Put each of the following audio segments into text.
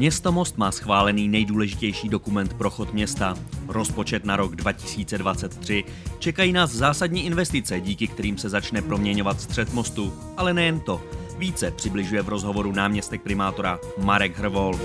Město Most má schválený nejdůležitější dokument pro chod města. Rozpočet na rok 2023. Čekají nás zásadní investice, díky kterým se začne proměňovat střed mostu. Ale nejen to. Více přibližuje v rozhovoru náměstek primátora Marek Hrvol.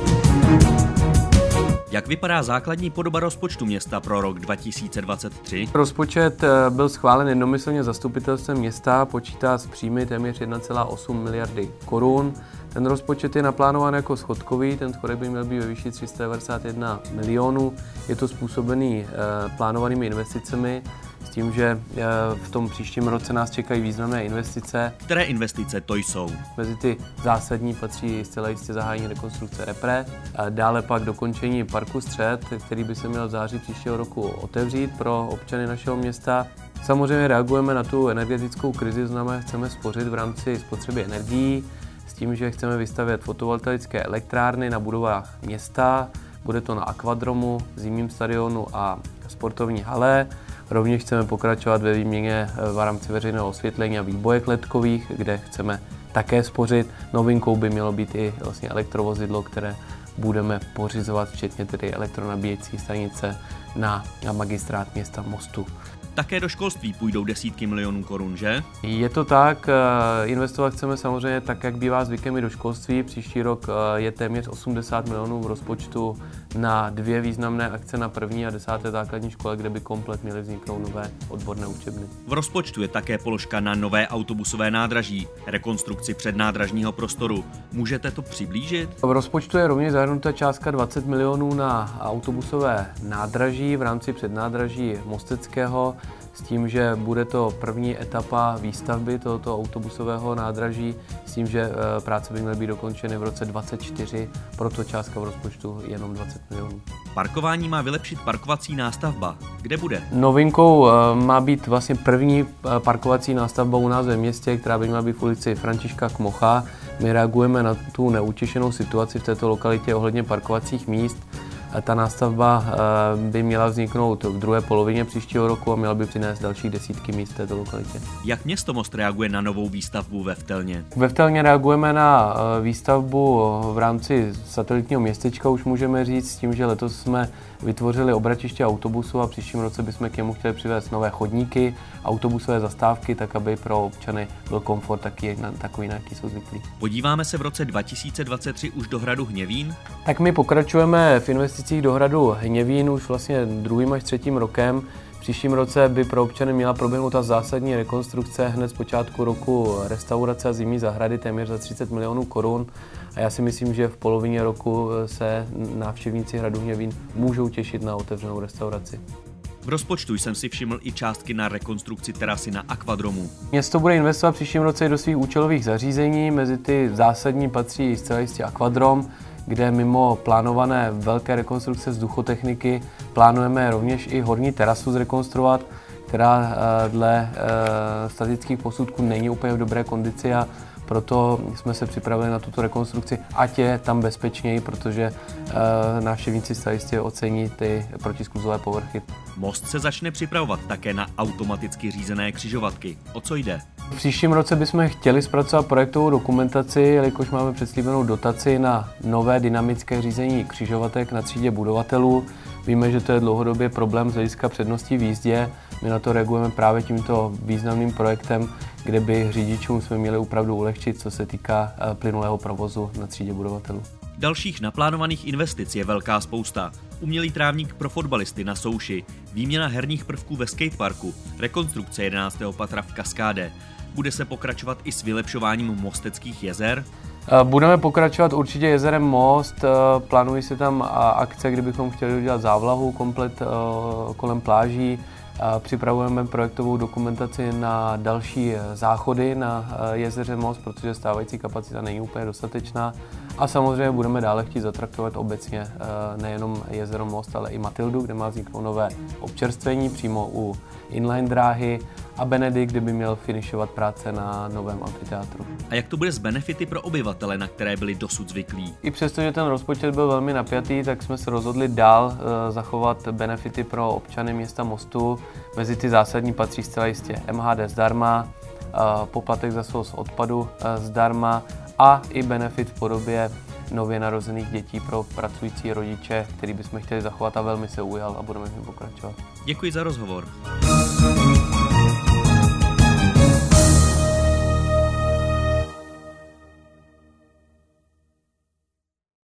Jak vypadá základní podoba rozpočtu města pro rok 2023? Rozpočet eh, byl schválen jednomyslně zastupitelstvem města, počítá s příjmy téměř 1,8 miliardy korun. Ten rozpočet je naplánován jako schodkový, ten schodek by měl být ve výši 391 milionů. Je to způsobený eh, plánovanými investicemi, s tím, že eh, v tom příštím roce nás čekají významné investice. Které investice to jsou? Mezi ty zásadní patří zcela jistě zahájení rekonstrukce Repre, dále pak dokončení parku Střed, který by se měl v září příštího roku otevřít pro občany našeho města. Samozřejmě reagujeme na tu energetickou krizi, znamená, chceme spořit v rámci spotřeby energií tím, že chceme vystavět fotovoltaické elektrárny na budovách města. Bude to na akvadromu, zimním stadionu a sportovní hale. Rovněž chceme pokračovat ve výměně eh, v rámci veřejného osvětlení a výbojek letkových, kde chceme také spořit. Novinkou by mělo být i vlastně elektrovozidlo, které budeme pořizovat, včetně tedy elektronabíjecí stanice na magistrát města Mostu. Také do školství půjdou desítky milionů korun, že? Je to tak, eh, investovat chceme samozřejmě tak, jak bývá zvykem i do školství. Příští rok eh, je téměř 80 milionů v rozpočtu na dvě významné akce na první a desáté základní škole, kde by komplet měly vzniknout nové odborné učebny. V rozpočtu je také položka na nové autobusové nádraží, rekonstrukci přednádražního prostoru. Můžete to přiblížit? V rozpočtu je rovněž zahrnuta částka 20 milionů na autobusové nádraží v rámci přednádraží Mosteckého s tím, že bude to první etapa výstavby tohoto autobusového nádraží, s tím, že eh, práce by měly být dokončeny v roce 2024, proto částka v rozpočtu jenom 20 milionů. Parkování má vylepšit parkovací nástavba. Kde bude? Novinkou eh, má být vlastně první eh, parkovací nástavba u nás ve městě, která by měla být v ulici Františka Kmocha. My reagujeme na tu neutěšenou situaci v této lokalitě ohledně parkovacích míst ta nástavba eh, by měla vzniknout v druhé polovině příštího roku a měla by přinést další desítky míst v této lokalitě. Jak město Most reaguje na novou výstavbu ve Vtelně? Ve Vtelně reagujeme na eh, výstavbu v rámci satelitního městečka, už můžeme říct, s tím, že letos jsme vytvořili obratiště autobusu a příštím roce bychom k němu chtěli přivést nové chodníky, autobusové zastávky, tak aby pro občany byl komfort taky, takový, na jaký jsou zvyklí. Podíváme se v roce 2023 už do hradu Hněvín? Tak my pokračujeme v investicích do hradu Hněvín už vlastně druhým až třetím rokem příštím roce by pro občany měla proběhnout ta zásadní rekonstrukce hned z počátku roku restaurace a zimní zahrady téměř za 30 milionů korun. A já si myslím, že v polovině roku se návštěvníci Hradu Hněvín můžou těšit na otevřenou restauraci. V rozpočtu jsem si všiml i částky na rekonstrukci terasy na akvadromu. Město bude investovat příštím roce do svých účelových zařízení, mezi ty zásadní patří zcela jistě akvadrom, kde mimo plánované velké rekonstrukce vzduchotechniky plánujeme rovněž i horní terasu zrekonstruovat, která eh, dle eh, statických posudků není úplně v dobré kondici a proto jsme se připravili na tuto rekonstrukci, ať je tam bezpečněji, protože uh, návštěvníci se jistě ocení ty protiskluzové povrchy. Most se začne připravovat také na automaticky řízené křižovatky. O co jde? V příštím roce bychom chtěli zpracovat projektovou dokumentaci, jelikož máme předslíbenou dotaci na nové dynamické řízení křižovatek na třídě budovatelů. Víme, že to je dlouhodobě problém z hlediska předností v jízdě. My na to reagujeme právě tímto významným projektem, kde by řidičům jsme měli opravdu ulehčit, co se týká eh, plynulého provozu na třídě budovatelů. Dalších naplánovaných investic je velká spousta. Umělý trávník pro fotbalisty na souši, výměna herních prvků ve skateparku, rekonstrukce 11. patra v Kaskáde. Bude se pokračovat i s vylepšováním mosteckých jezer? Eh, budeme pokračovat určitě jezerem Most. Eh, plánují se tam akce, kdybychom chtěli udělat závlahu komplet kolem pláží. Připravujeme projektovou dokumentaci na další záchody na eh, jezeře Most, protože stávající kapacita není úplně dostatečná. A samozřejmě budeme dále chtít zatraktovat obecně eh, nejenom jezero Most, ale i Matildu, kde má vzniknout nové občerstvení přímo u inline dráhy a Benedikt, kde by měl finišovat práce na novém amfiteátru. A jak to bude s benefity pro obyvatele, na které byli dosud zvyklí? I přesto, že ten rozpočet byl velmi napjatý, tak jsme se rozhodli dál uh, zachovat benefity pro občany města Mostu. Mezi ty zásadní patří zcela jistě MHD zdarma, uh, poplatek za svoz odpadu uh, zdarma a i benefit v podobě nově narozených dětí pro pracující rodiče, který bychom chtěli zachovat a velmi se ujal a budeme v něm pokračovat. Děkuji za rozhovor.